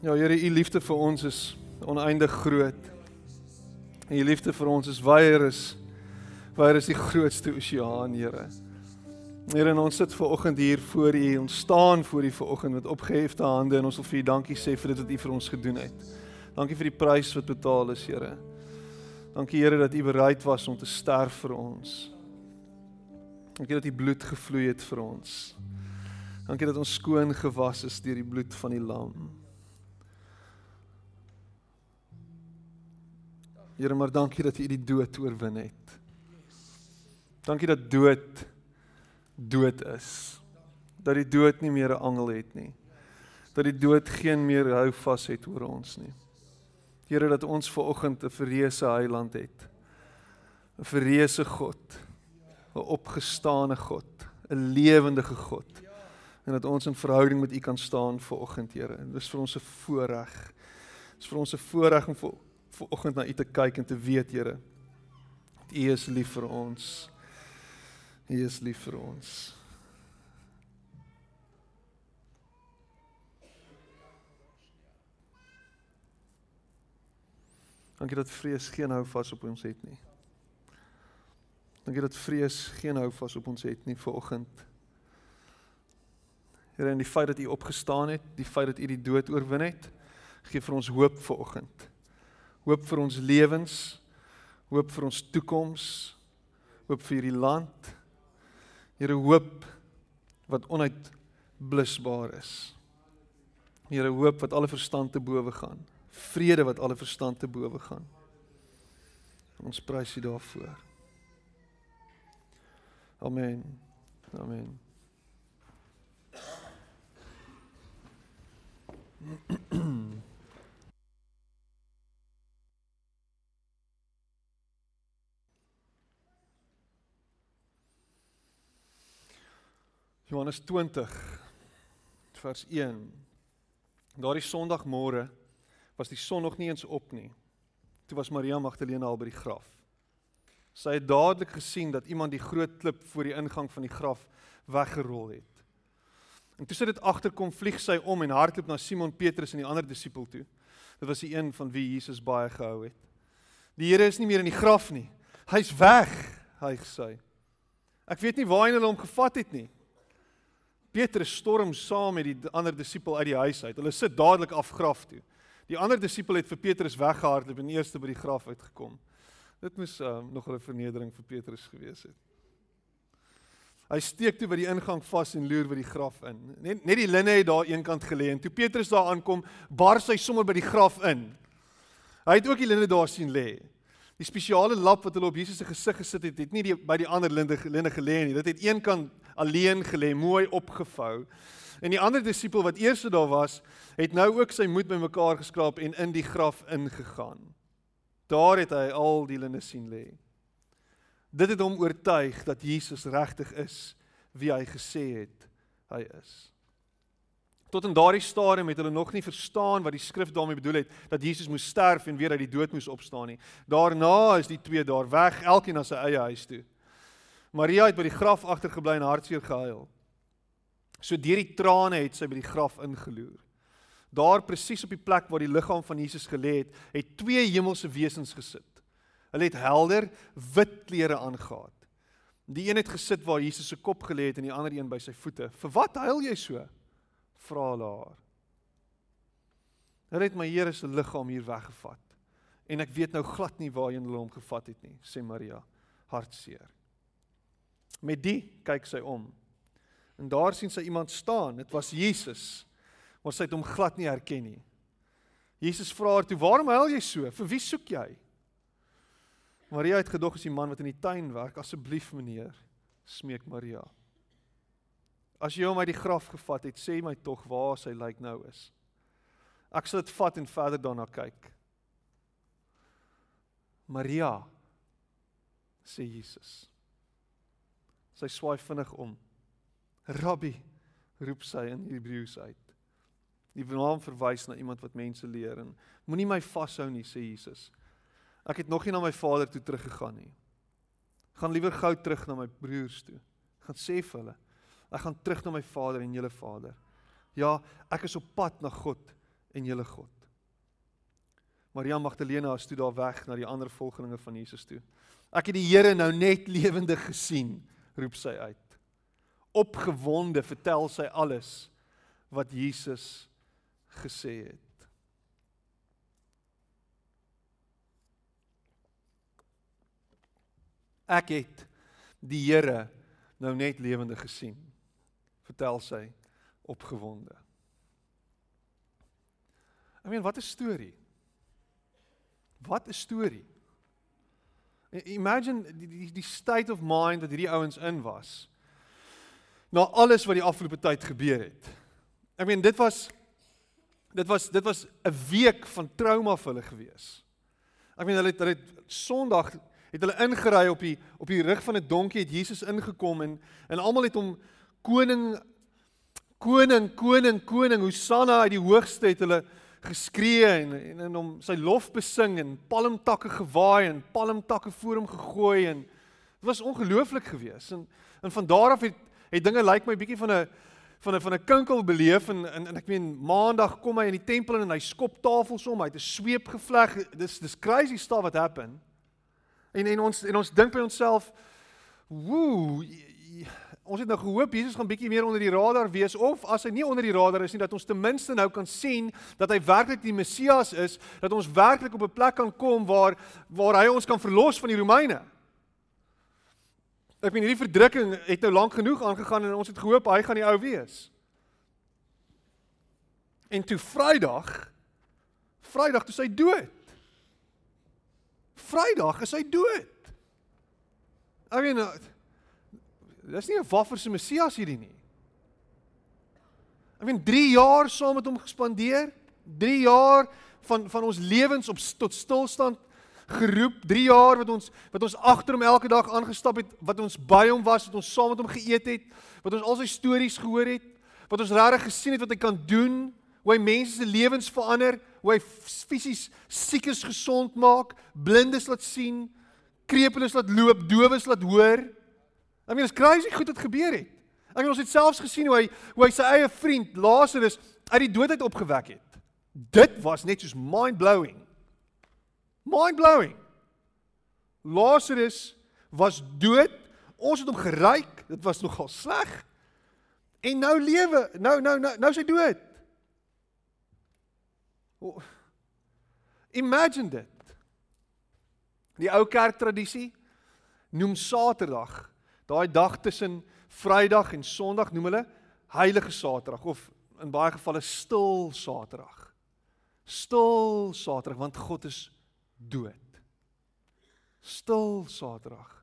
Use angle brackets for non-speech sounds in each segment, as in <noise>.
Ja Here, u liefde vir ons is oneindig groot. En u liefde vir ons is wyer is wyer is die grootste oseaan, Here. Here, ons sit ver oggend hier voor u, ons staan voor u ver oggend met opgehefte hande en ons wil vir u dankie sê vir dit wat u vir ons gedoen het. Dankie vir die prys wat betaal is, Here. Dankie Here dat u bereid was om te sterf vir ons. Dankie dat u bloed gevloei het vir ons. Dankie dat ons skoon gewas is deur die bloed van die lam. Here, maar dankie dat U die dood oorwin het. Dankie dat dood dood is. Dat die dood nie meer 'n angel het nie. Dat die dood geen meer hou vas het oor ons nie. Here, dat ons ver oggend 'n verreëse heiland het. 'n Verreëse God. 'n Opgestane God, 'n lewendige God. En dat ons in verhouding met U kan staan ver oggend, Here. En dis vir ons 'n voorreg. Dis vir ons 'n voorreg om vir ver oggend na U te kyk en te weet, Here, dat U is lief vir ons. U is lief vir ons. Dankie dat vrees geen hou vas op ons het nie. Dankie dat vrees geen hou vas op ons het nie vir oggend. Here, en die feit dat U opgestaan het, die feit dat U die dood oorwin het, gee vir ons hoop vir oggend hoop vir ons lewens, hoop vir ons toekoms, hoop vir hierdie land. Here hoop wat onuitblusbaar is. Here hoop wat alle verstand te bowe gaan. Vrede wat alle verstand te bowe gaan. Ons prys U daarvoor. Amen. Amen. <clears throat> Johannes 20 vers 1. Daardie Sondagmôre was die son nog nie eens op nie. Toe was Maria Magdalena al by die graf. Sy het dadelik gesien dat iemand die groot klip voor die ingang van die graf weggerol het. En toe sy dit agterkom, vlieg sy om en hardloop na Simon Petrus en die ander disipel toe. Dit was die een van wie Jesus baie gehou het. Die Here is nie meer in die graf nie. Hy's weg, hy gesê. Ek weet nie waar hy hom gevat het nie. Petrus storm saam met die ander disipel uit die huis uit. Hulle sit dadelik af graf toe. Die ander disipel het vir Petrus weggehardloop en eers by die graf uitgekom. Dit moes uh, nog 'n vernedering vir Petrus gewees het. Hy steek toe by die ingang vas en loer by die graf in. Net net die linne het daar eenkant gelê en toe Petrus daar aankom, bars hy sommer by die graf in. Hy het ook die linne daar sien lê. Die spesiale lap wat hulle op Jesus se gesig gesit het, het nie die, by die ander linne linne gelê nie. Dit het eenkant alleen gelê, mooi opgevou. En die ander disipel wat eers daar was, het nou ook sy moed bymekaar geskraap en in die graf ingegaan. Daar het hy al die linne sien lê. Dit het hom oortuig dat Jesus regtig is wie hy gesê het hy is. Tot in daardie stadium het hulle nog nie verstaan wat die skrif daarmee bedoel het dat Jesus moes sterf en weer uit die dood moes opstaan nie. Daarna is die twee daar weg, elkeen na sy eie huis toe. Maria het by die graf agtergebly en hartseer gehuil. So deur die trane het sy by die graf ingeloer. Daar presies op die plek waar die liggaam van Jesus gelê het, het twee hemelse wesens gesit. Hulle het helder wit klere aangetree. Die een het gesit waar Jesus se kop gelê het en die ander een by sy voete. "Vir wat huil jy so?" vra hulle haar. "Hulle het my Here se liggaam hier weggevat en ek weet nou glad nie waarheen hulle hom gevat het nie," sê Maria, hartseer. Met die kyk sy om. En daar sien sy iemand staan. Dit was Jesus. Maar sy het hom glad nie herken nie. Jesus vra haar toe: "Waarom huil jy so? Vir wie soek jy?" Maria het gedog as die man wat in die tuin werk. "Asseblief, meneer," smeek Maria. "As jy hom uit die graf gevat het, sê my tog waar sy lijk nou is. Ek sal dit vat en verder daarna kyk." Maria sê Jesus. Sy swaai vinnig om. Rabbi roep sy in Hebreëus uit. Die naam verwys na iemand wat mense leer en moenie my vashou nie sê Jesus. Ek het nog nie na my vader toe teruggegaan nie. Gaan liewer gou terug na my broers toe. Gaan sê vir hulle, ek gaan terug na my vader en julle vader. Ja, ek is op pad na God en julle God. Maria Magdalena is toe daar weg na die ander volgelinge van Jesus toe. Ek het die Here nou net lewendig gesien, roep sy uit. Opgewonde vertel sy alles wat Jesus gesê het. Ek het die Here nou net lewendig gesien, vertel sy opgewonde. I mean, wat 'n storie. Wat 'n storie. Imagine die, die die state of mind wat hierdie ouens in was. Na alles wat die afgelope tyd gebeur het. Ek meen dit was dit was dit was 'n week van trauma vir hulle gewees. Ek meen hulle het hulle het Sondag het hulle ingery op die op die rug van 'n donkie het Jesus ingekom en en almal het hom koning koning koning koning Hosanna uit die hoogste het hulle geskree en en in hom sy lof besing en palmtakke gewaai en palmtakke voor hom gegooi en dit was ongelooflik geweest. En en van daar af het het dinge lyk my bietjie van 'n van 'n van 'n kinkel beleef en, en en ek meen maandag kom hy in die tempel en hy skop tafels om hy het 'n sweep gevleg. Dis dis crazy stuff what happen. En en ons en ons dink by onsself woe ons het nou gehoop Jesus gaan bietjie meer onder die radar wees of as hy nie onder die radar is nie dat ons ten minste nou kan sien dat hy werklik die Messias is, dat ons werklik op 'n plek kan kom waar waar hy ons kan verlos van die Romeine. Ek meen hierdie verdrukking het nou lank genoeg aangegaan en ons het gehoop hy gaan die ou wees. En toe Vrydag Vrydag toe sy dood. Vrydag is hy dood. Ek meen Dis nie 'n waffer se Messias hierdie nie. Ek meen 3 jaar saam met hom gespandeer, 3 jaar van van ons lewens op tot stilstand geroep, 3 jaar wat ons wat ons agter hom elke dag aangestap het, wat ons by hom was, wat ons saam met hom geëet het, wat ons al sy stories gehoor het, wat ons regtig gesien het wat hy kan doen, hoe hy mense se lewens verander, hoe hy fisies siekes gesond maak, blindes laat sien, krepeles laat loop, dowes laat hoor. I mean, it's crazy goed het gebeur het. Ek het ons het selfs gesien hoe hy hoe hy sy eie vriend Lazarus uit die dood uit opgewek het. Dit was net soos mind-blowing. Mind-blowing. Lazarus was dood. Ons het hom geryk. Dit was nogal sleg. En nou lewe, nou nou nou nou sy dood. Imagine dit. Die ou kerk tradisie noem Saterdag Daai dag tussen Vrydag en Sondag noem hulle Heilige Saterdag of in baie gevalle Stil Saterdag. Stil Saterdag want God is dood. Stil Saterdag.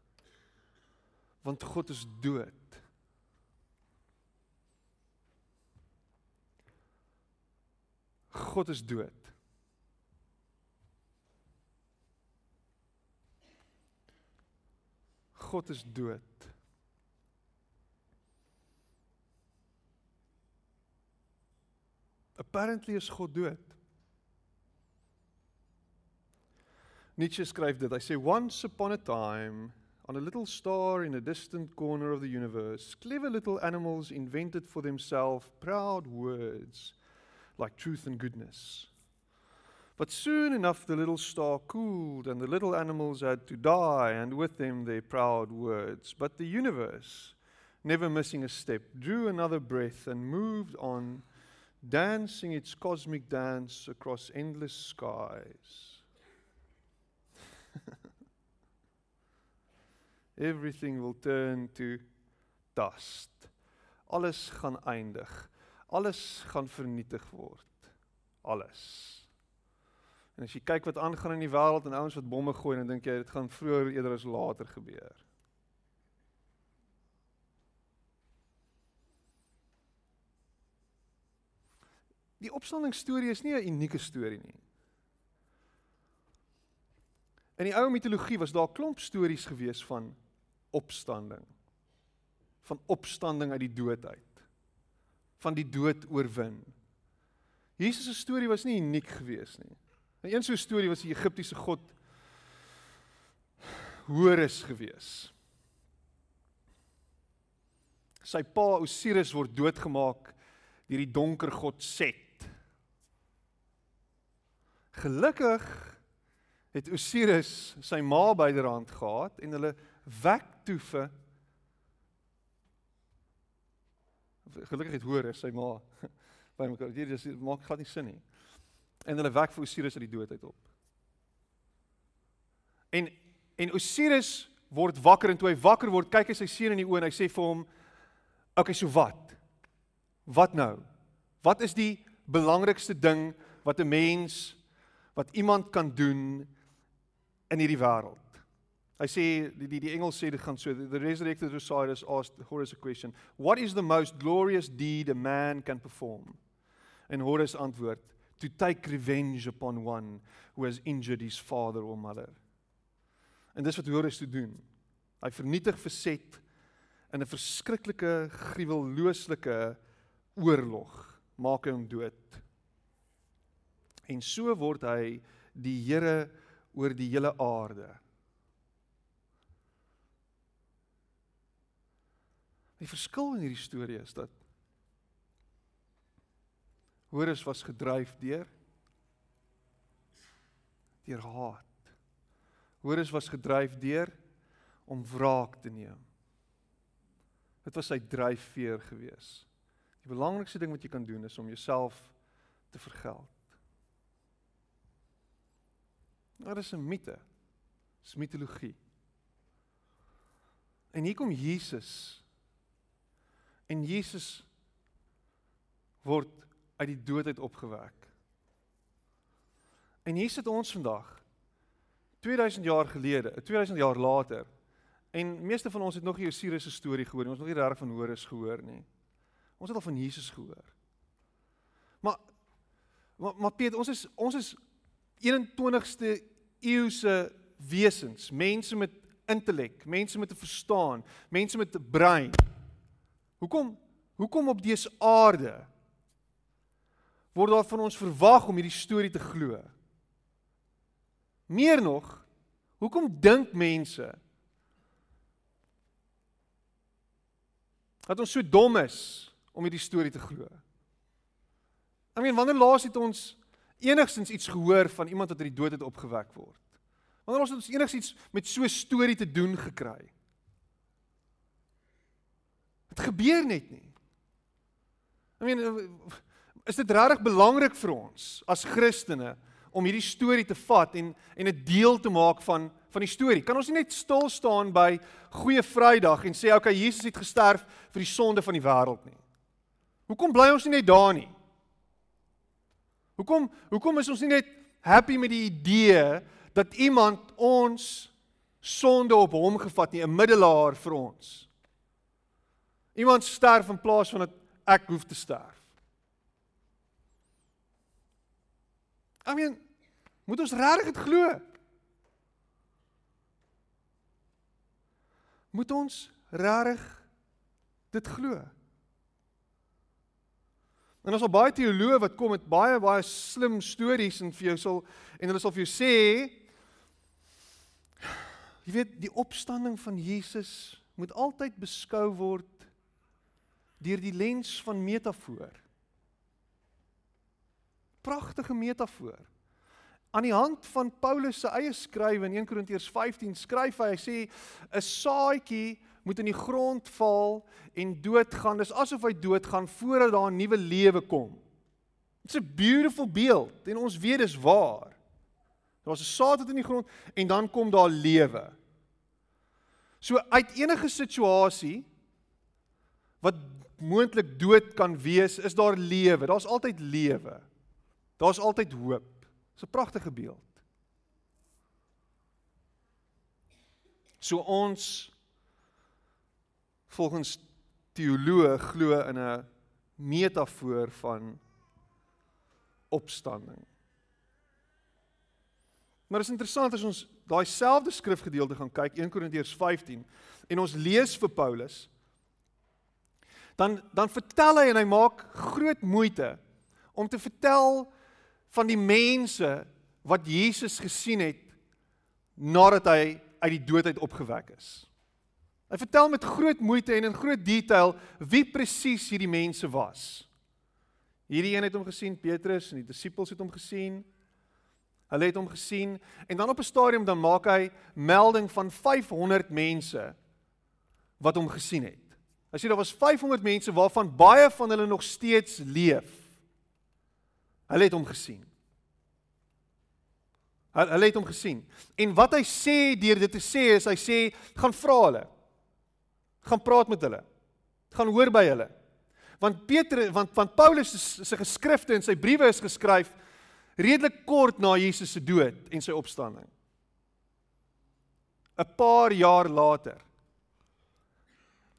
Want God is dood. God is dood. God is dood. Apparently is God dood. Nietzsche skryf dit. Hy sê once upon a time on a little star in a distant corner of the universe, clever little animals invented for themselves proud words like truth and goodness. But soon enough the little star cooled and the little animals had to die and with them their proud words. But the universe, never missing a step, drew another breath and moved on dancing its cosmic dance across endless skies. <laughs> Everything will turn to dust. Alles gaan eindig. Alles gaan vernietig word. Alles. En as jy kyk wat aangaan in die wêreld en ouens wat bomme gooi, dan dink jy dit gaan vroeër eerder as later gebeur. Die opstanding storie is nie 'n unieke storie nie. In die ou mitologie was daar 'n klomp stories gewees van opstanding. Van opstanding uit die dood uit. Van die dood oorwin. Jesus se storie was nie uniek gewees nie. 'n Een so 'n storie was die Egiptiese god Horus gewees. Sy pa Osiris word doodgemaak deur die donker god Set. Gelukkig het Osiris sy ma byderhand gehad en hulle wek toe vir gelukkig het Horus sy ma <laughs> by mekaar. Dit is maak glad nie sin nie. En hulle wek vir Osiris uit die dood uit op. En en Osiris word wakker en toe hy wakker word, kyk hy sy seun in die oë en hy sê vir hom: "Oké, okay, so wat? Wat nou? Wat is die belangrikste ding wat 'n mens wat iemand kan doen in hierdie wêreld?" Hy sê die die die Engels sê dit gaan so the resurrected Osiris asked Horus a question what is the most glorious deed a man can perform en Horus antwoord to take revenge upon one who has injured his father or mother En dis wat Horus toe doen. Hy vernietig verset in 'n verskriklike gruwelooslike oorlog, maak hy hom dood. En so word hy die Here oor die hele aarde. Die verskil in hierdie storie is dat Horus was gedryf deur deur haat. Horus was gedryf deur om wraak te neem. Dit was sy dryfveer gewees. Die belangrikste ding wat jy kan doen is om jouself te vergeld. Dit is 'n mite. Dis mitologie. En hier kom Jesus. En Jesus word uit die dood uit opgewek. En hier sit ons vandag 2000 jaar gelede, 2000 jaar later. En meeste van ons het nog nie Osiris se storie gehoor nie. Ons het nog nie reg van Horus gehoor nie. Ons het al van Jesus gehoor. Maar maar, maar Piet, ons is ons is 21ste eeuse wesens, mense met intellek, mense met 'n verstaan, mense met 'n brein. Hoekom hoekom op dese aarde word daar van ons verwag om hierdie storie te glo? Meer nog, hoekom dink mense dat ons so dom is om hierdie storie te glo? I mean, wanneer laas het ons enigstens iets gehoor van iemand wat uit die dood het opgewek word? Wanneer laas het ons enigiets met so 'n storie te doen gekry? Dit gebeur net nie. I mean, is dit regtig belangrik vir ons as Christene om hierdie storie te vat en en 'n deel te maak van van die storie. Kan ons nie net stil staan by Goeie Vrydag en sê okay, Jesus het gesterf vir die sonde van die wêreld nie. Hoekom bly ons nie net daar nie? Hoekom hoekom is ons nie net happy met die idee dat iemand ons sonde op hom gevat nie, 'n middelaar vir ons. Iemand sterf in plaas van dat ek hoef te sterf. I mean, Moet ons regtig dit glo? Moet ons regtig dit glo? En ons al baie teoloë wat kom met baie baie slim stories en vir jou sal en hulle sal vir jou sê jy weet die opstanding van Jesus moet altyd beskou word deur die lens van metafoor. Pragtige metafoor aan die hand van Paulus se eie skrywe in 1 Korintiërs 15 skryf hy, hy sê 'n saadjie moet in die grond val en doodgaan. Dis asof hy doodgaan voordat daar 'n nuwe lewe kom. It's a beautiful beeld en ons weet dis waar. Daar's 'n saad wat in die grond en dan kom daar lewe. So uit enige situasie wat moontlik dood kan wees, is daar lewe. Daar's altyd lewe. Daar's altyd hoop. Dis 'n pragtige beeld. So ons volgens teoloë glo in 'n metafoor van opstanding. Maar is interessant as ons daai selfde skrifgedeelte gaan kyk 1 Korintiërs 15 en ons lees vir Paulus dan dan vertel hy en hy maak groot moeite om te vertel van die mense wat Jesus gesien het nadat hy uit die dood uit opgewek is. Hy vertel met groot moeite en in groot detail wie presies hierdie mense was. Hierdie een het hom gesien, Petrus en die disippels het hom gesien. Hulle het hom gesien en dan op 'n stadium dan maak hy melding van 500 mense wat hom gesien het. Hy sê daar was 500 mense waarvan baie van hulle nog steeds leef. Hulle het hom gesien. Hulle het hom gesien. En wat hy sê deur dit te sê is hy sê gaan vra hulle. Gaan praat met hulle. Gaan hoor by hulle. Want Petrus want van Paulus se geskrifte en sy briewe is geskryf redelik kort na Jesus se dood en sy opstanding. 'n Paar jaar later.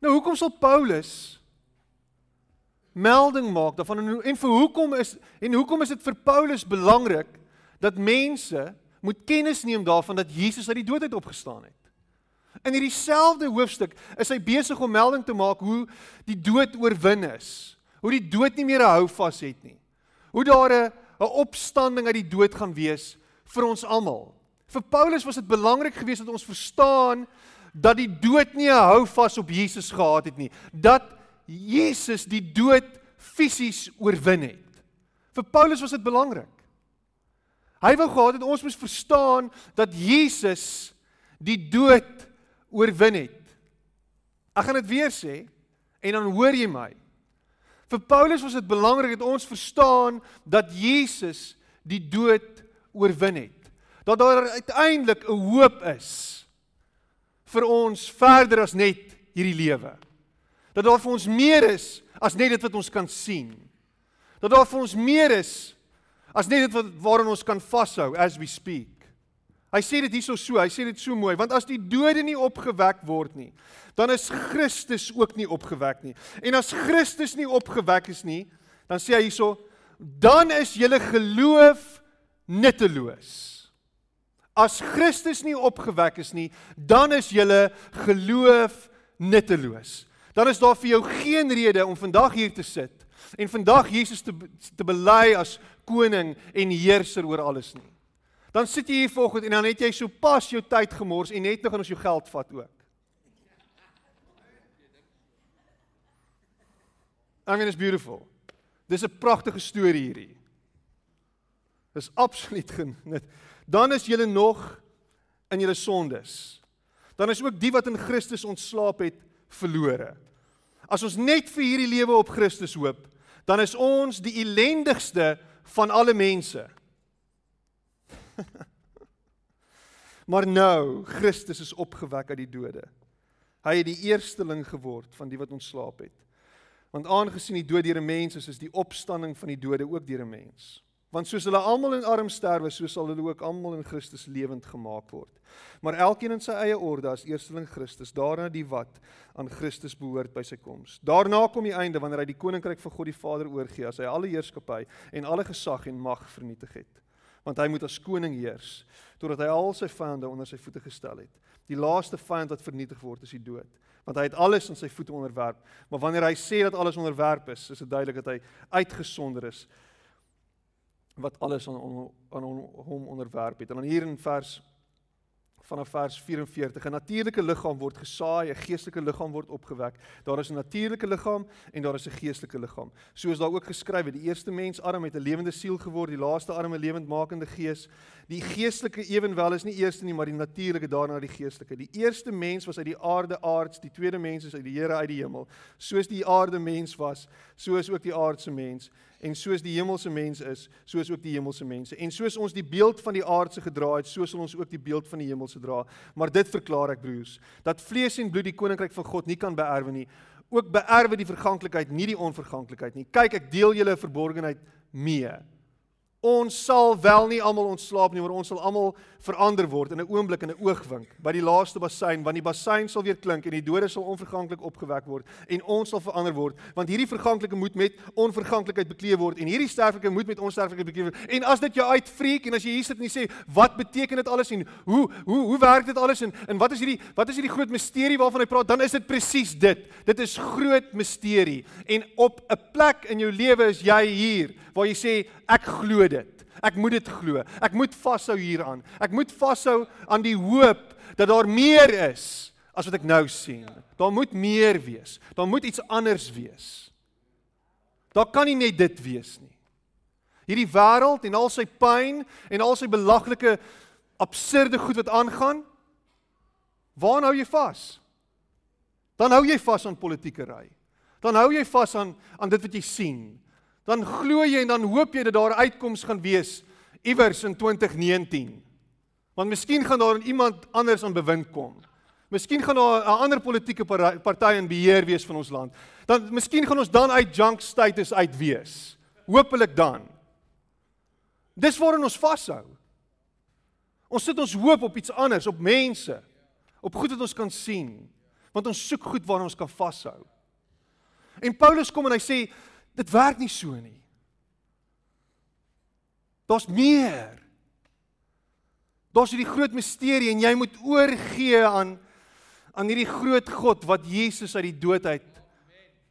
Nou hoekom sal Paulus melding maak daarvan en, en vir hoekom is en hoekom is dit vir Paulus belangrik dat mense moet kennis neem daarvan dat Jesus uit die dood uit opgestaan het? In hierdie selfde hoofstuk is hy besig om melding te maak hoe die dood oorwin is. Hoe die dood nie meer 'n houvas het nie. Hoe daar 'n 'n opstanding uit die dood gaan wees vir ons almal. Vir Paulus was dit belangrik geweest dat ons verstaan dat die dood nie 'n houvas op Jesus gehad het nie, dat Jesus die dood fisies oorwin het. Vir Paulus was dit belangrik. Hy wou gehad het ons moet verstaan dat Jesus die dood oorwin het. Ek gaan dit weer sê en dan hoor jy my. Vir Paulus was dit belangrik dat ons verstaan dat Jesus die dood oorwin het. Dat daar uiteindelik 'n hoop is vir ons verder as net hierdie lewe. Dat daar vir ons meer is as net dit wat ons kan sien. Dat daar vir ons meer is as net dit wat waaraan ons kan vashou as we speak. Hy sê dit hierso so, hy sê dit so mooi, want as die dode nie opgewek word nie, dan is Christus ook nie opgewek nie. En as Christus nie opgewek is nie, dan sê hy hierso, dan is julle geloof nutteloos. As Christus nie opgewek is nie, dan is julle geloof nutteloos. Dan is daar vir jou geen rede om vandag hier te sit en vandag Jesus te te bely as koning en heerser oor alles nie. Dan sit jy hier vanoggend en dan het jy so pas jou tyd gemors en net nog aan ons jou geld vat ook. I mean it's beautiful. Dis 'n pragtige storie hierdie. Dis absoluut genut. Dan is julle nog in julle sondes. Dan is ook die wat in Christus ontslaap het verlore. As ons net vir hierdie lewe op Christus hoop, dan is ons die ellendigste van alle mense. <laughs> maar nou, Christus is opgewek uit die dode. Hy het die eersteling geword van die wat ontslaap het. Want aangesien die dood deur 'n mens is, is die opstanding van die dode ook deur 'n mens. Want soos hulle almal in arm sterwe, so sal hulle ook almal in Christus lewend gemaak word. Maar elkeen in sy eie orde as eersteling Christus, daarna die wat aan Christus behoort by sy koms. Daarna kom die einde wanneer hy die koninkryk van God die Vader oorgee, as hy alle heerskappy en alle gesag en mag vernietig het. Want hy moet as koning heers totdat hy al sy vyande onder sy voete gestel het. Die laaste vyand wat vernietig word is die dood want hy het alles aan sy voete onderwerp. Maar wanneer hy sê dat alles onderwerp is, is dit duidelik dat hy uitgesonder is wat alles aan aan hom onderwerp het. En dan hier in vers vanaf vers 44. 'n Natuurlike liggaam word gesaai, 'n geestelike liggaam word opgewek. Daar is 'n natuurlike liggaam en daar is 'n geestelike liggaam. Soos daar ook geskryf het, die eerste mens Adam het 'n lewende siel geword, die laaste Adam 'n lewendmakende gees. Die geestelike ewenwel is nie eerste nie, maar die natuurlike daarna die geestelike. Die eerste mens was uit die aarde aards, die tweede mens is uit die Here uit die hemel. Soos die aarde mens was, so is ook die aardse mens en soos die hemelse mens is, soos ook die hemelse mense. En soos ons die beeld van die aardse gedra het, so sal ons ook die beeld van die hemelse dra. Maar dit verklaar ek broers, dat vlees en bloed die koninkryk van God nie kan beerwe nie. Ook beerwe die verganklikheid nie die onverganklikheid nie. Kyk, ek deel julle verborgenheid mee. Ons sal wel nie almal ontslaap nie, maar ons sal almal verander word in 'n oomblik en 'n oogwink by die laaste bassein, want die bassein sal weer klink en die dode sal onverganklik opgewek word en ons sal verander word, want hierdie verganklike moet met onverganklikheid bekleed word en hierdie sterflike moet met onsterflikheid bekleed word. En as dit jou uitfreek en as jy hier sit en jy sê, "Wat beteken dit alles en hoe hoe hoe werk dit alles en en wat is hierdie wat is hierdie groot misterie waarvan hy praat?" Dan is dit presies dit. Dit is groot misterie. En op 'n plek in jou lewe is jy hier waar jy sê, "Ek glo dit." Ek moet dit glo. Ek moet vashou hieraan. Ek moet vashou aan die hoop dat daar meer is as wat ek nou sien. Daar moet meer wees. Daar moet iets anders wees. Daar kan nie net dit wees nie. Hierdie wêreld en al sy pyn en al sy belaglike absurde goed wat aangaan, waaraan hou jy vas? Dan hou jy vas aan politieke ry. Dan hou jy vas aan aan dit wat jy sien. Dan glo jy en dan hoop jy dat daar 'n uitkoms gaan wees iewers in 2019. Want miskien gaan daar iemand anders aan bewind kom. Miskien gaan daar 'n ander politieke party in beheer wees van ons land. Dan miskien gaan ons dan uit junk status uit wees. Hoopelik dan. Dis waarin ons vashou. Ons sit ons hoop op iets anders, op mense, op goed wat ons kan sien, want ons soek goed waaraan ons kan vashou. En Paulus kom en hy sê dit werk nie so nie. Daar's meer. Daar's hierdie groot misterie en jy moet oorgee aan aan hierdie groot God wat Jesus uit die dood uit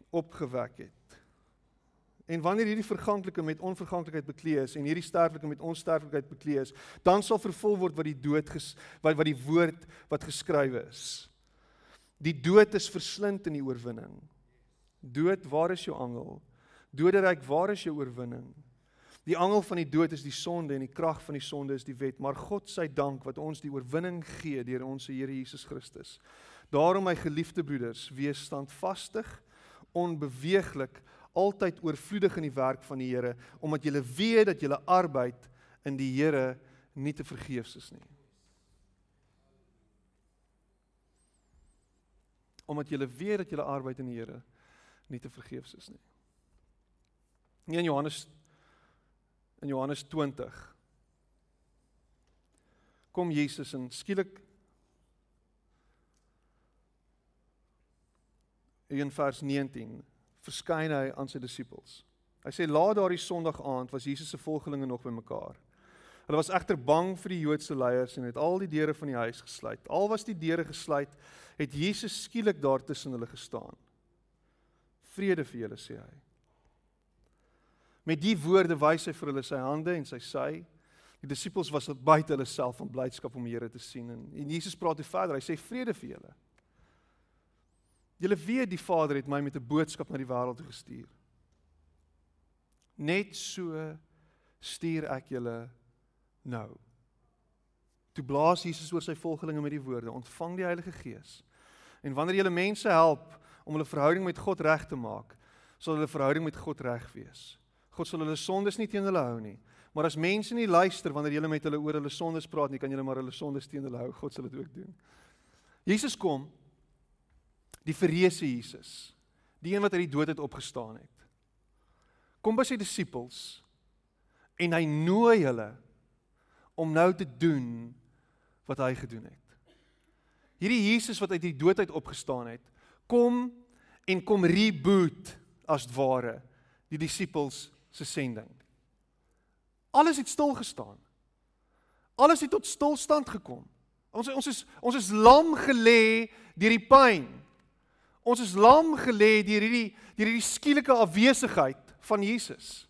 opgewek het. En wanneer hierdie verganklike met onverganklikheid bekleed is en hierdie sterflike met onsterflikheid bekleed is, dan sal vervul word wat die dood ges, wat wat die woord wat geskrywe is. Die dood is verslind in die oorwinning. Dood, waar is jou angel? Doderyk, waar is jou oorwinning? Die angel van die dood is die sonde en die krag van die sonde is die wet, maar God sy dank wat ons die oorwinning gee deur ons Here Jesus Christus. Daarom my geliefde broeders, wees standvastig, onbeweeglik altyd oorvloedig in die werk van die Here omdat jy weet dat jou arbeid in die Here nie te vergeefs is nie. Omdat jy weet dat jou arbeid in die Here nie te vergeefs is nie. Nie in Johannes in Johannes 20 kom Jesus en skielik in vers 19 verskyn hy aan sy disippels. Hy sê laat daardie Sondag aand was Jesus se volgelinge nog bymekaar. Hulle was egter bang vir die Joodse leiers en het al die deure van die huis gesluit. Al was die deure gesluit, het Jesus skielik daar tussen hulle gestaan. Vrede vir julle sê hy. Met die woorde wys hy vir hulle sy hande en sy sy. Die disippels was buite hulle self van blydskap om die Here te sien en, en Jesus praat weer verder. Hy sê vrede vir julle. Julle weet die Vader het my met 'n boodskap na die wêreld gestuur. Net so stuur ek julle nou. Toe blaas Jesus oor sy volgelinge met die woorde: "Ontvang die Heilige Gees." En wanneer jy mense help om hulle verhouding met God reg te maak, sal hulle verhouding met God reg wees. God sal hulle sondes nie teen hulle hou nie. Maar as mense nie luister wanneer jy met hulle oor hulle sondes praat nie, kan jy maar hulle sondes teen hulle hou. God sal dit ook doen. Jesus kom die verreëse Jesus, die een wat uit die dood het opgestaan het. Kom by sy disippels en hy nooi hulle om nou te doen wat hy gedoen het. Hierdie Jesus wat uit die dood uit opgestaan het, kom en kom reboot as ware die disippels se sending. Alles het stil gestaan. Alles het tot stilstand gekom. Ons ons is ons is lam gelê deur die pyn. Ons is lam gelê deur hierdie deur hierdie skielike afwesigheid van Jesus.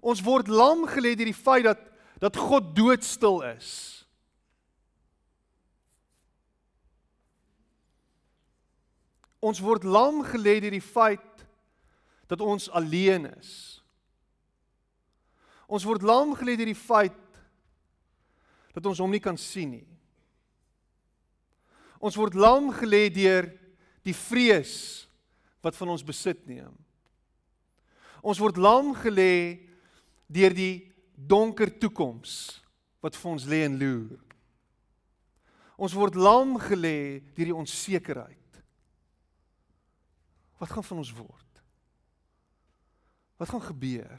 Ons word lam gelê deur die feit dat dat God doodstil is. Ons word lam gelê deur die feit dat ons alleen is. Ons word lam gelê deur die feit dat ons hom nie kan sien nie. Ons word lam gelê deur die vrees wat van ons besit neem. Ons word lam gelê deur die donker toekoms wat vir ons lê en loer. Ons word lam gelê deur die onsekerheid. Wat gaan van ons word? Wat gaan gebeur?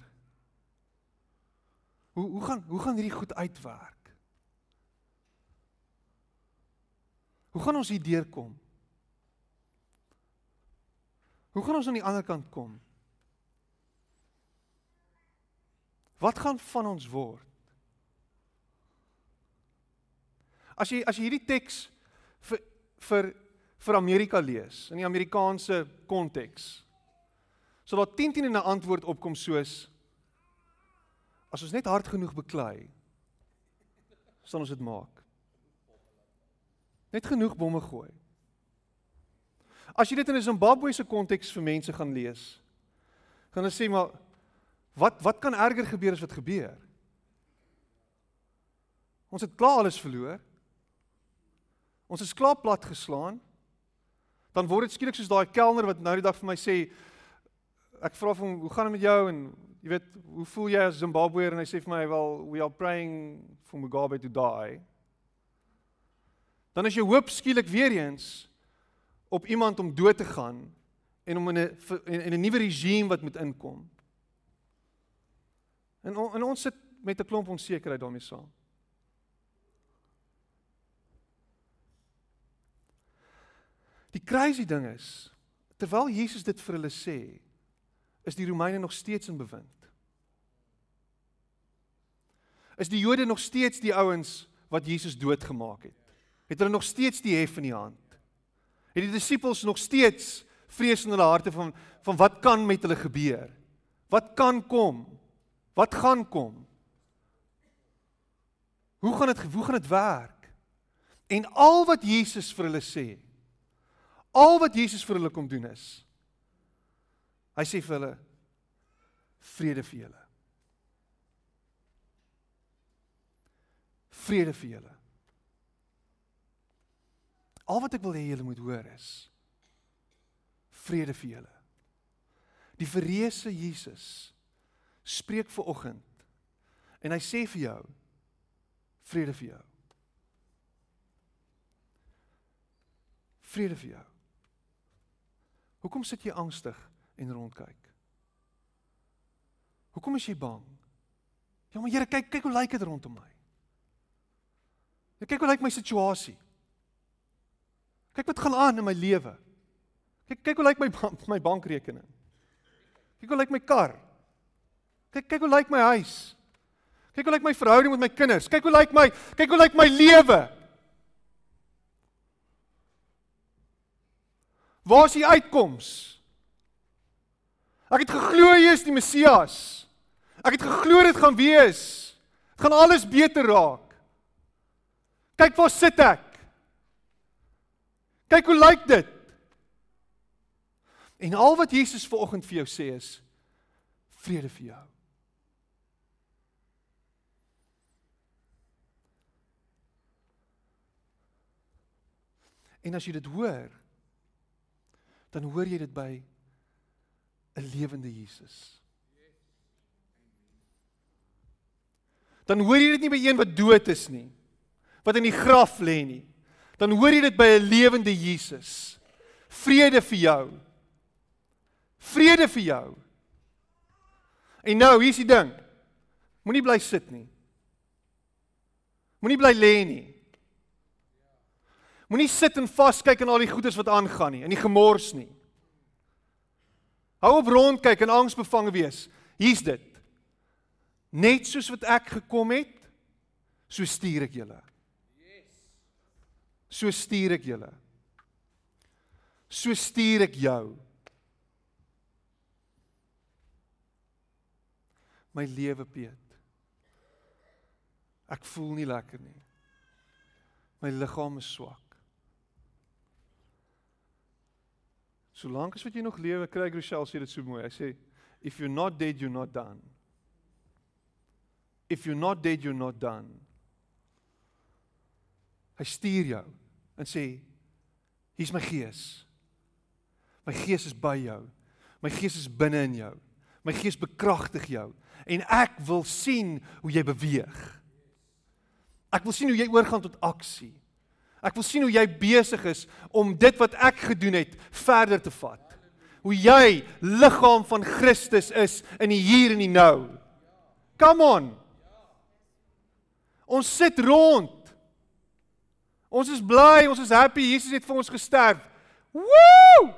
Hoe hoe gaan hoe gaan hierdie goed uitwerk? Hoe gaan ons hier deurkom? Hoe gaan ons aan die ander kant kom? Wat gaan van ons word? As jy as jy hierdie teks vir vir vir Amerika lees in die Amerikaanse konteks. So daar 10 10 in 'n antwoord opkom soos as ons net hard genoeg beklei sal ons dit maak. Net genoeg bomme gooi. As jy dit in 'n Zimbabwe se konteks vir mense gaan lees, gaan hulle sê maar Wat wat kan erger gebeur as wat gebeur? Ons het klaar alles verloor. Ons is klaar plat geslaan. Dan word dit skielik soos daai kelner wat nou die dag vir my sê ek vra hom hoe gaan dit met jou en jy weet hoe voel jy as Zimbabweër en hy sê vir my wel we are praying for Mugabe to die. Dan is jou hoop skielik weer eens op iemand om dood te gaan en om in 'n in 'n nuwe regime wat moet inkom. En, en ons sit met 'n klomp onsekerheid daarmee saam. Die crazy ding is, terwyl Jesus dit vir hulle sê, is die Romeine nog steeds in bewind. Is die Jode nog steeds die ouens wat Jesus doodgemaak het? Het hulle nog steeds die hef in die hand? Het die disippels nog steeds vrees in hulle harte van van wat kan met hulle gebeur? Wat kan kom? Wat gaan kom? Hoe gaan dit hoe gaan dit werk? En al wat Jesus vir hulle sê, al wat Jesus vir hulle kom doen is hy sê vir hulle vrede vir julle. Vrede vir julle. Al wat ek wil hê julle moet hoor is vrede vir julle. Die verreëse Jesus spreek ver oggend en hy sê vir jou vrede vir jou. Vrede vir jou. Hoekom sit jy angstig en rondkyk? Hoekom is jy bang? Ja, maar Here, kyk, kyk hoe lyk dit rondom my. Ja, kyk hoe lyk my situasie. Kyk wat gaan aan in my lewe. Kyk kyk hoe lyk my my bankrekening. Kyk hoe lyk my kar. Kyk kyk hoe lyk my huis. Kyk hoe lyk my verhouding met my kinders. Kyk hoe lyk my kyk hoe lyk my lewe. Waar is die uitkoms? Ek het geglo jy is die Messias. Ek het geglo dit gaan wees. Dit gaan alles beter raak. Kyk waar sit ek? Kyk hoe lyk dit? En al wat Jesus vanoggend vir jou sê is vrede vir jou. En as jy dit hoor, dan hoor jy dit by 'n lewende Jesus. Dan hoor jy dit nie by een wat dood is nie, wat in die graf lê nie. Dan hoor jy dit by 'n lewende Jesus. Vrede vir jou vrede vir jou. En nou, hier's die ding. Moenie bly sit nie. Moenie bly lê nie. Moenie sit en vaskyk aan al die goedes wat aangaan nie, in die gemors nie. Hou op rond kyk en angsbevange wees. Hier's dit. Net soos wat ek gekom het, so stuur ek julle. So stuur ek julle. So stuur ek jou. my lewe Piet. Ek voel nie lekker nie. My liggaam is swak. Solank as wat jy nog lewe, kry Rochelle sê dit so mooi. Hy sê if you're not dead you're not done. If you're not dead you're not done. Hy stuur jou en sê hier's my gees. My gees is by jou. My gees is binne in jou. My gees bekragtig jou en ek wil sien hoe jy beweeg. Ek wil sien hoe jy oorgaan tot aksie. Ek wil sien hoe jy besig is om dit wat ek gedoen het verder te vat. Hoe jy liggaam van Christus is in die hier en die nou. Come on. Ons sit rond. Ons is bly, ons is happy Jesus het vir ons gesterf. Woew!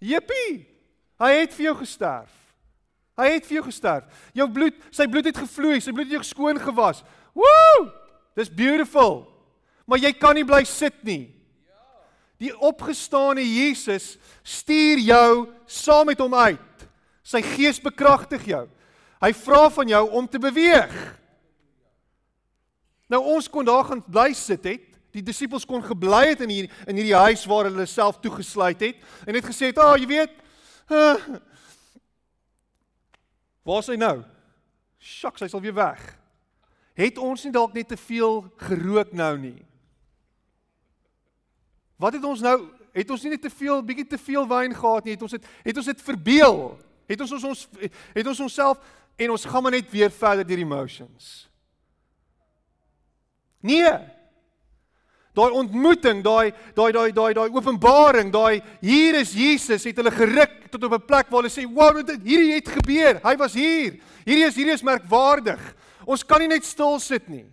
Jippie. Hy het vir jou gesterf. Hy het vir jou gesterf. Jou bloed, sy bloed het gevloei, sy bloed het jou skoon gewas. Woew! Dis beautiful. Maar jy kan nie bly sit nie. Die opgestane Jesus stuur jou saam met hom uit. Sy gees bekragtig jou. Hy vra van jou om te beweeg. Nou ons kon daar gaan bly sit het. Die disippels kon gebly het in hier in hierdie huis waar hulle self toegesluit het en het gesê "Ag, oh, jy weet, uh, Waar is hy nou? Sjoks, hy's al weer weg. Het ons nie dalk net te veel gerook nou nie? Wat het ons nou het ons nie net te veel bietjie te veel wyn gehad nie, het ons het het ons dit verbeel. Het ons ons ons het ons onsself en ons gaan maar net weer verder deur emotions. Nee. Daai ontmoeting, daai daai daai daai daai openbaring, daai hier is Jesus het hulle geruk tot op 'n plek waar hulle sê, "Wow, dit hierdie het gebeur. Hy was hier. Hierdie is hierdie is merkwaardig. Ons kan nie net stil sit nie."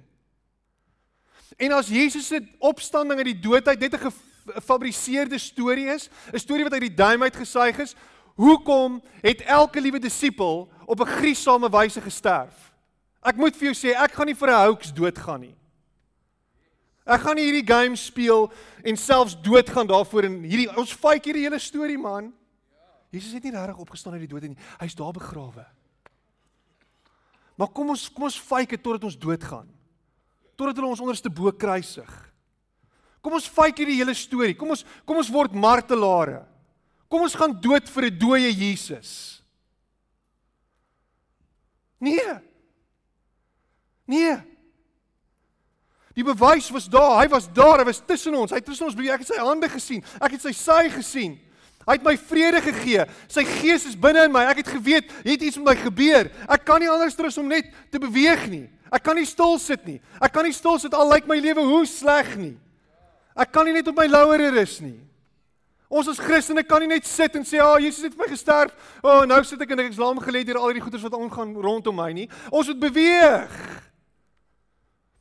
En as Jesus se opstanding uit die dood uit net 'n gefabriseerde storie is, 'n storie wat uit die duim uit gesuig is, hoekom het elke liewe disipel op 'n griesame wyse gesterf? Ek moet vir jou sê, ek gaan nie vir 'n hoax doodgaan nie. Ek gaan nie hierdie game speel en selfs doodgaan daarvoor en hierdie ons fake hierdie hele storie man. Jesus het nie regtig opgestaan uit die dood nie. Hy's daar begrawe. Maar kom ons kom ons fake dit totdat ons doodgaan. Totdat hulle ons onderste bo kruisig. Kom ons fake hierdie hele storie. Kom ons kom ons word martelare. Kom ons gaan dood vir 'n dooie Jesus. Nee. Nee. Die bewys was daar. Hy was daar. Hy was tussen ons. Hy het tussen ons beweeg. Ek het sy hande gesien. Ek het sy sy gesien. Hy het my vrede gegee. Sy gees is binne in my. Ek het geweet, het iets met my gebeur. Ek kan nie anders as om net te beweeg nie. Ek kan nie stil sit nie. Ek kan nie stil sit al lyk my lewe hoe sleg nie. Ek kan nie net op my lauwere rus nie. Ons as Christene kan nie net sit en sê, "Ag, oh, Jesus het vir my gesterf. O, oh, nou sit ek en ek is lam gelê deur al hierdie goeders wat aangaan rondom my nie." Ons moet beweeg.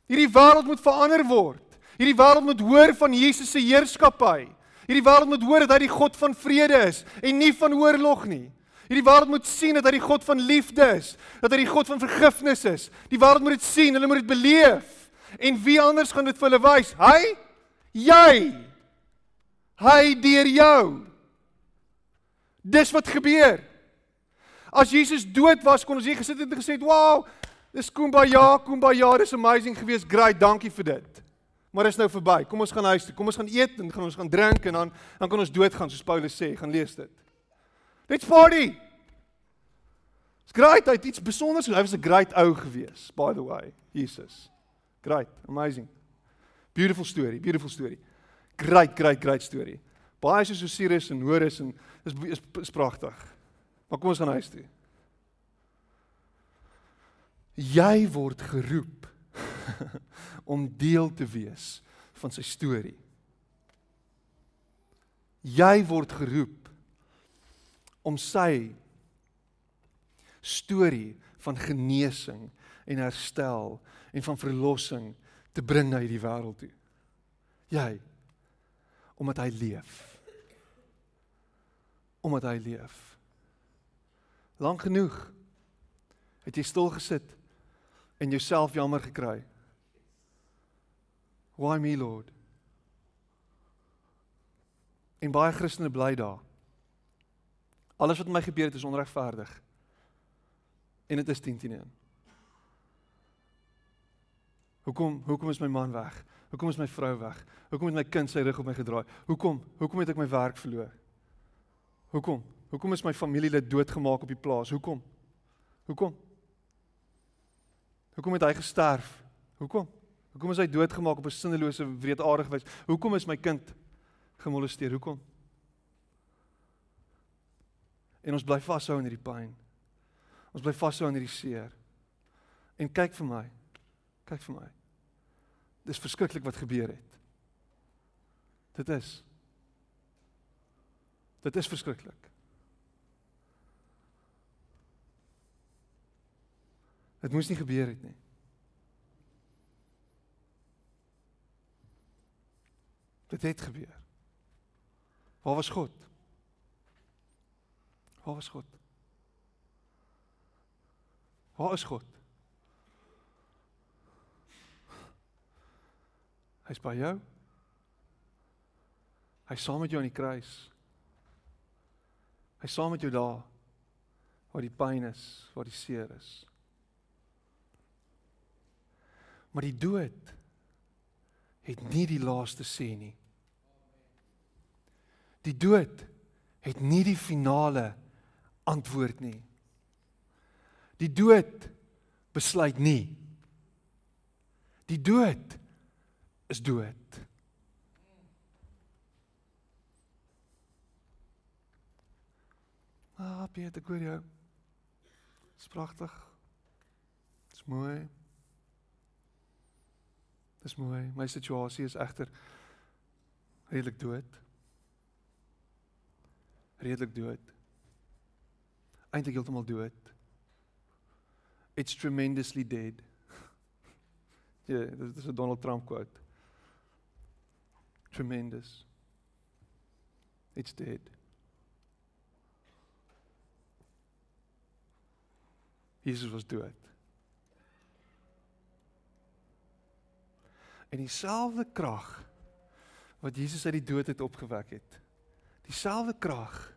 Hierdie wêreld moet verander word. Hierdie wêreld moet hoor van Jesus se heerskappy. Hierdie wêreld moet hoor dat hy die God van vrede is en nie van oorlog nie. Hierdie wêreld moet sien dat hy die God van liefde is, dat hy die God van vergifnis is. Die wêreld moet dit sien, hulle moet dit beleef. En wie anders gaan dit vir hulle wys? Hy? Jy. Hy deur jou. Dis wat gebeur. As Jesus dood was, kon ons hier gesit het en gesê, "Wow, dis kumbaya, kumbaya, dis amazing geweest. Great, dankie vir dit." Maar is nou verby. Kom ons gaan huis toe. Kom ons gaan eet en gaan ons gaan drink en dan dan kan ons doodgaan soos Paulus sê. Gaan lees dit. Let's party. It's great. Hy het iets besonders. Hy was 'n great ou geweest, by the way. Jesus. Great, amazing. Beautiful story, beautiful story. Great, great, great story. Baie soos Osiris en Horus en is is, is pragtig. Maar kom ons gaan huis toe. Jy word geroep <laughs> om deel te wees van sy storie. Jy word geroep om sy storie van genesing en herstel en van verlossing te bring na hierdie wêreld toe. Jy omdat hy leef. Omdat hy leef. Lank genoeg het jy stil gesit en jouself jammer gekry. Why me Lord? En baie Christene bly daar. Alles wat met my gebeur het is onregverdig. En dit is 10 teen 1. Hoekom hoekom is my man weg? Hoekom is my vrou weg? Hoekom het my kind sy rug op my gedraai? Hoekom? Hoekom het ek my werk verloor? Hoekom? Hoekom is my familielid doodgemaak op die plaas? Hoekom? Hoekom? Hoekom het hy gesterf? Hoekom? Hoekom is hy doodgemaak op 'n sinnelose wreedaardige wyse? Hoekom is my kind gemolesteer? Hoekom? En ons bly vashou in hierdie pyn. Ons bly vashou in hierdie seer. En kyk vir my. Kyk vir my. Dis verskriklik wat gebeur het. Dit is. Dit is verskriklik. Dit moes nie gebeur het nie. Dit het gebeur. Waar was God? Waar was God? Waar is God? Hy's by jou. Hy's saam met jou aan die kruis. Hy's saam met jou daar waar die pyn is, waar die seer is. Maar die dood het nie die laaste sê nie. Die dood het nie die finale antwoord nie. Die dood besluit nie. Die dood is dood. Ah, Piet, ek hoor jou. Dis pragtig. Dis mooi. Dis mooi. My situasie is egter redelik dood. Redelik dood. Eintlik heeltemal dood. It's tremendously dead. <laughs> Ja, dit is 'n Donald Trump quote. Tremendous. It's dead. Jesus was dood. En dieselfde krag wat Jesus uit die dood het opgewek het. Dieselfde krag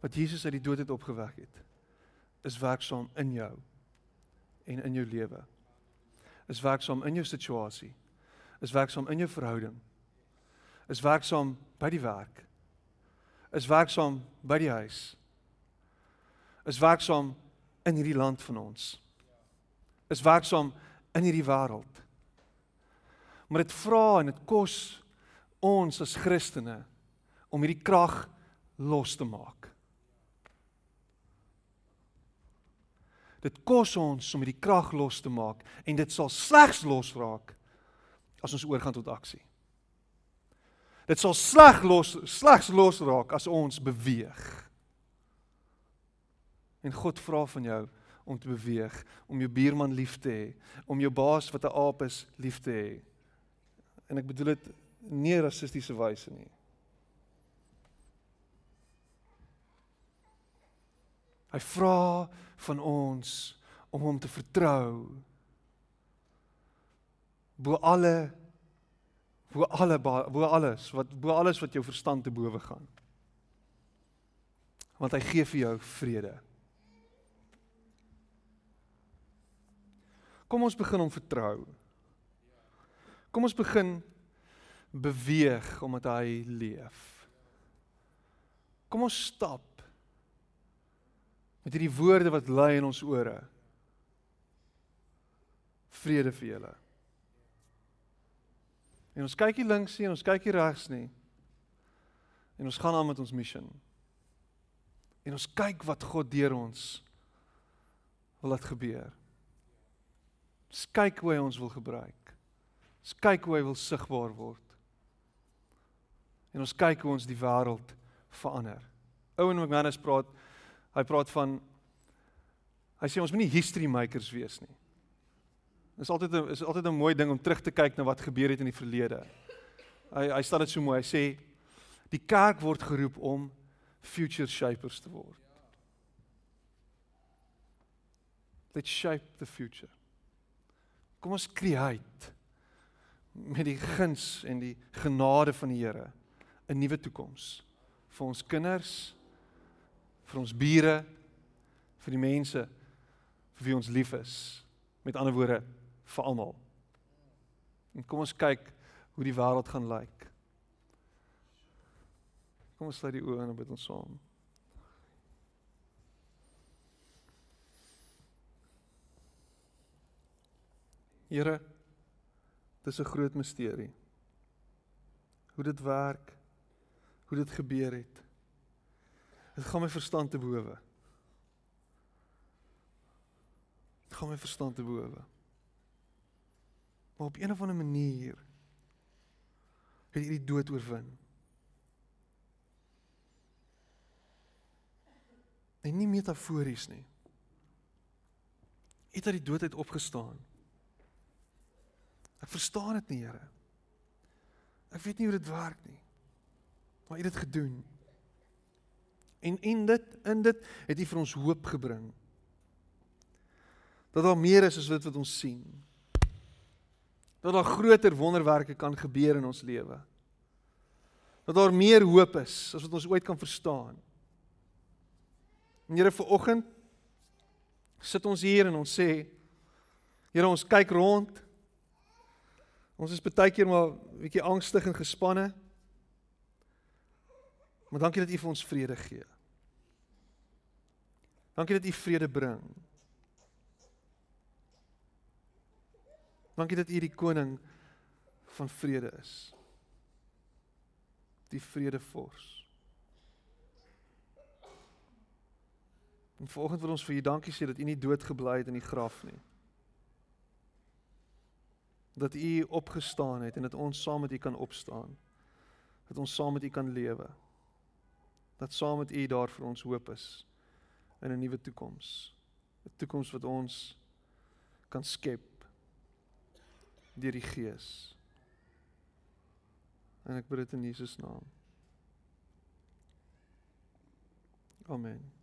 wat Jesus uit die dood het opgewek het, is werksaam in jou en in jou lewe. Is werksaam in jou situasie. Is werksaam in jou verhouding. Is werksaam by die werk. Is werksaam by die huis. Is werksaam in hierdie land van ons. Is werksaam in hierdie wêreld. Maar dit vra en dit kos ons as Christene om hierdie krag los te maak. Dit kos ons om hierdie krag los te maak en dit sal slegs losraak as ons oorgaan tot aksie. Dit sal sleg los slegs losraak as ons beweeg. En God vra van jou om te beweeg, om jou buurman lief te hê, om jou baas wat 'n aap is lief te hê. En ek bedoel dit nie rassistiese wyse nie. Hy vra van ons om hom te vertrou. Bo alle bo alle bo alles wat bo alles wat jou verstand te bowe gaan. Want hy gee vir jou vrede. Kom ons begin om vertrou. Kom ons begin beweeg omdat hy leef. Kom ons stap met hierdie woorde wat lei in ons ore. Vrede vir julle. En ons kyk hier links nie en ons kyk hier regs nie. En ons gaan aan met ons missie. En ons kyk wat God deur ons wil laat gebeur. Ons kyk hoe hy ons wil gebruik. Ons kyk hoe hy wil sigbaar word. En ons kyk hoe ons die wêreld verander. Owen McManus praat hy praat van hy sê ons moenie history makers wees nie. Dit is altyd 'n is altyd 'n mooi ding om terug te kyk na wat gebeur het in die verlede. Hy hy stel dit so mooi. Hy sê die kerk word geroep om future shapers te word. Let's shape the future. Kom ons create met die guns en die genade van die Here 'n nuwe toekoms vir ons kinders, vir ons bure, vir die mense vir wie ons lief is. Met ander woorde, vir almal. En kom ons kyk hoe die wêreld gaan lyk. Kom ons sluit die oë en bid ons saam. Here, dis 'n groot misterie. Hoe dit werk, hoe dit gebeur het. Dit gaan my verstand te bowe. Dit gaan my verstand te bowe. Maar op een of ander manier het hierdie dood oorwin. En nie metafories nie. Het uit die dood uit opgestaan. Ek verstaan dit nie, Here. Ek weet nie hoe dit werk nie. Maar U het dit gedoen. En in dit in dit het U vir ons hoop gebring. Dat daar meer is as wat wat ons sien. Dat daar groter wonderwerke kan gebeur in ons lewe. Dat daar meer hoop is as wat ons ooit kan verstaan. En Here, vir oggend sit ons hier en ons sê Here, ons kyk rond Ons is baie keer maar bietjie angstig en gespanne. Maar dankie dat U vir ons vrede gee. Dankie dat U vrede bring. Dankie dat U die koning van vrede is. Die vredevors. En vanoggend wil ons vir U dankie sê dat U nie dood gebly het in die graf nie. Dat U opgestaan het en dat ons saam met U kan opstaan. Dat ons saam met U kan lewe. Dat saam met U daar vir ons hoop is in 'n nuwe toekoms. 'n Toekoms wat ons kan skep deur die Gees. En ek bid dit in Jesus naam. Amen.